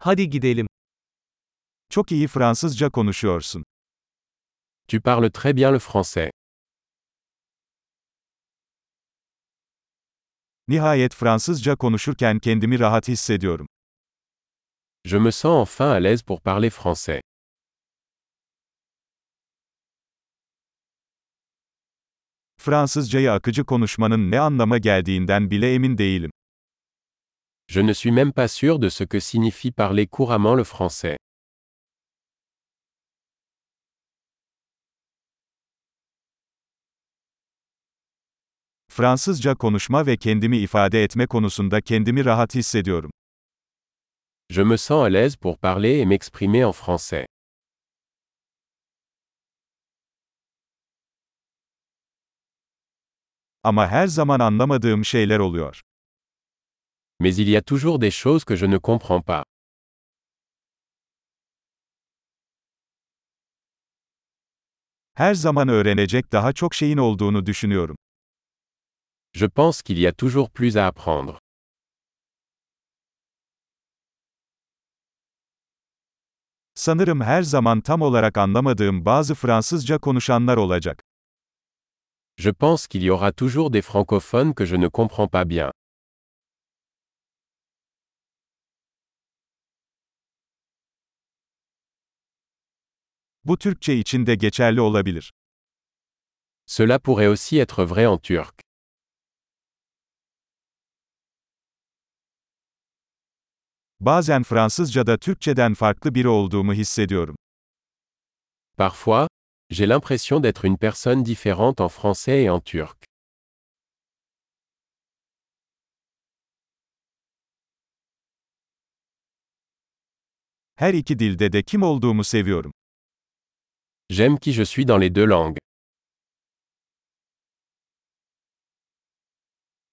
Hadi gidelim. Çok iyi Fransızca konuşuyorsun. Tu parles très bien le français. Nihayet Fransızca konuşurken kendimi rahat hissediyorum. Je me sens enfin à l'aise pour parler français. Fransızcayı akıcı konuşmanın ne anlama geldiğinden bile emin değilim. Je ne suis même pas sûr de ce que signifie parler couramment le français. Fransızca konuşma ve kendimi ifade etme konusunda kendimi rahat hissediyorum. Je me sens à l'aise pour parler et m'exprimer en français. Ama her zaman anlamadığım şeyler oluyor. Mais il y a toujours des choses que je ne comprends pas. Her zaman öğrenecek daha çok şeyin olduğunu düşünüyorum. Je pense qu'il y a toujours plus à apprendre. Sanırım her zaman tam olarak anlamadığım bazı Fransızca konuşanlar olacak. Je pense qu'il y aura toujours des francophones que je ne comprends pas bien. Bu Türkçe için de geçerli olabilir. Cela pourrait aussi être vrai en turc. Bazen Fransızca'da Türkçeden farklı biri olduğumu hissediyorum. Parfois, j'ai l'impression d'être une personne différente en français et en turc. Her iki dilde de kim olduğumu seviyorum. J'aime qui je suis dans les deux langues.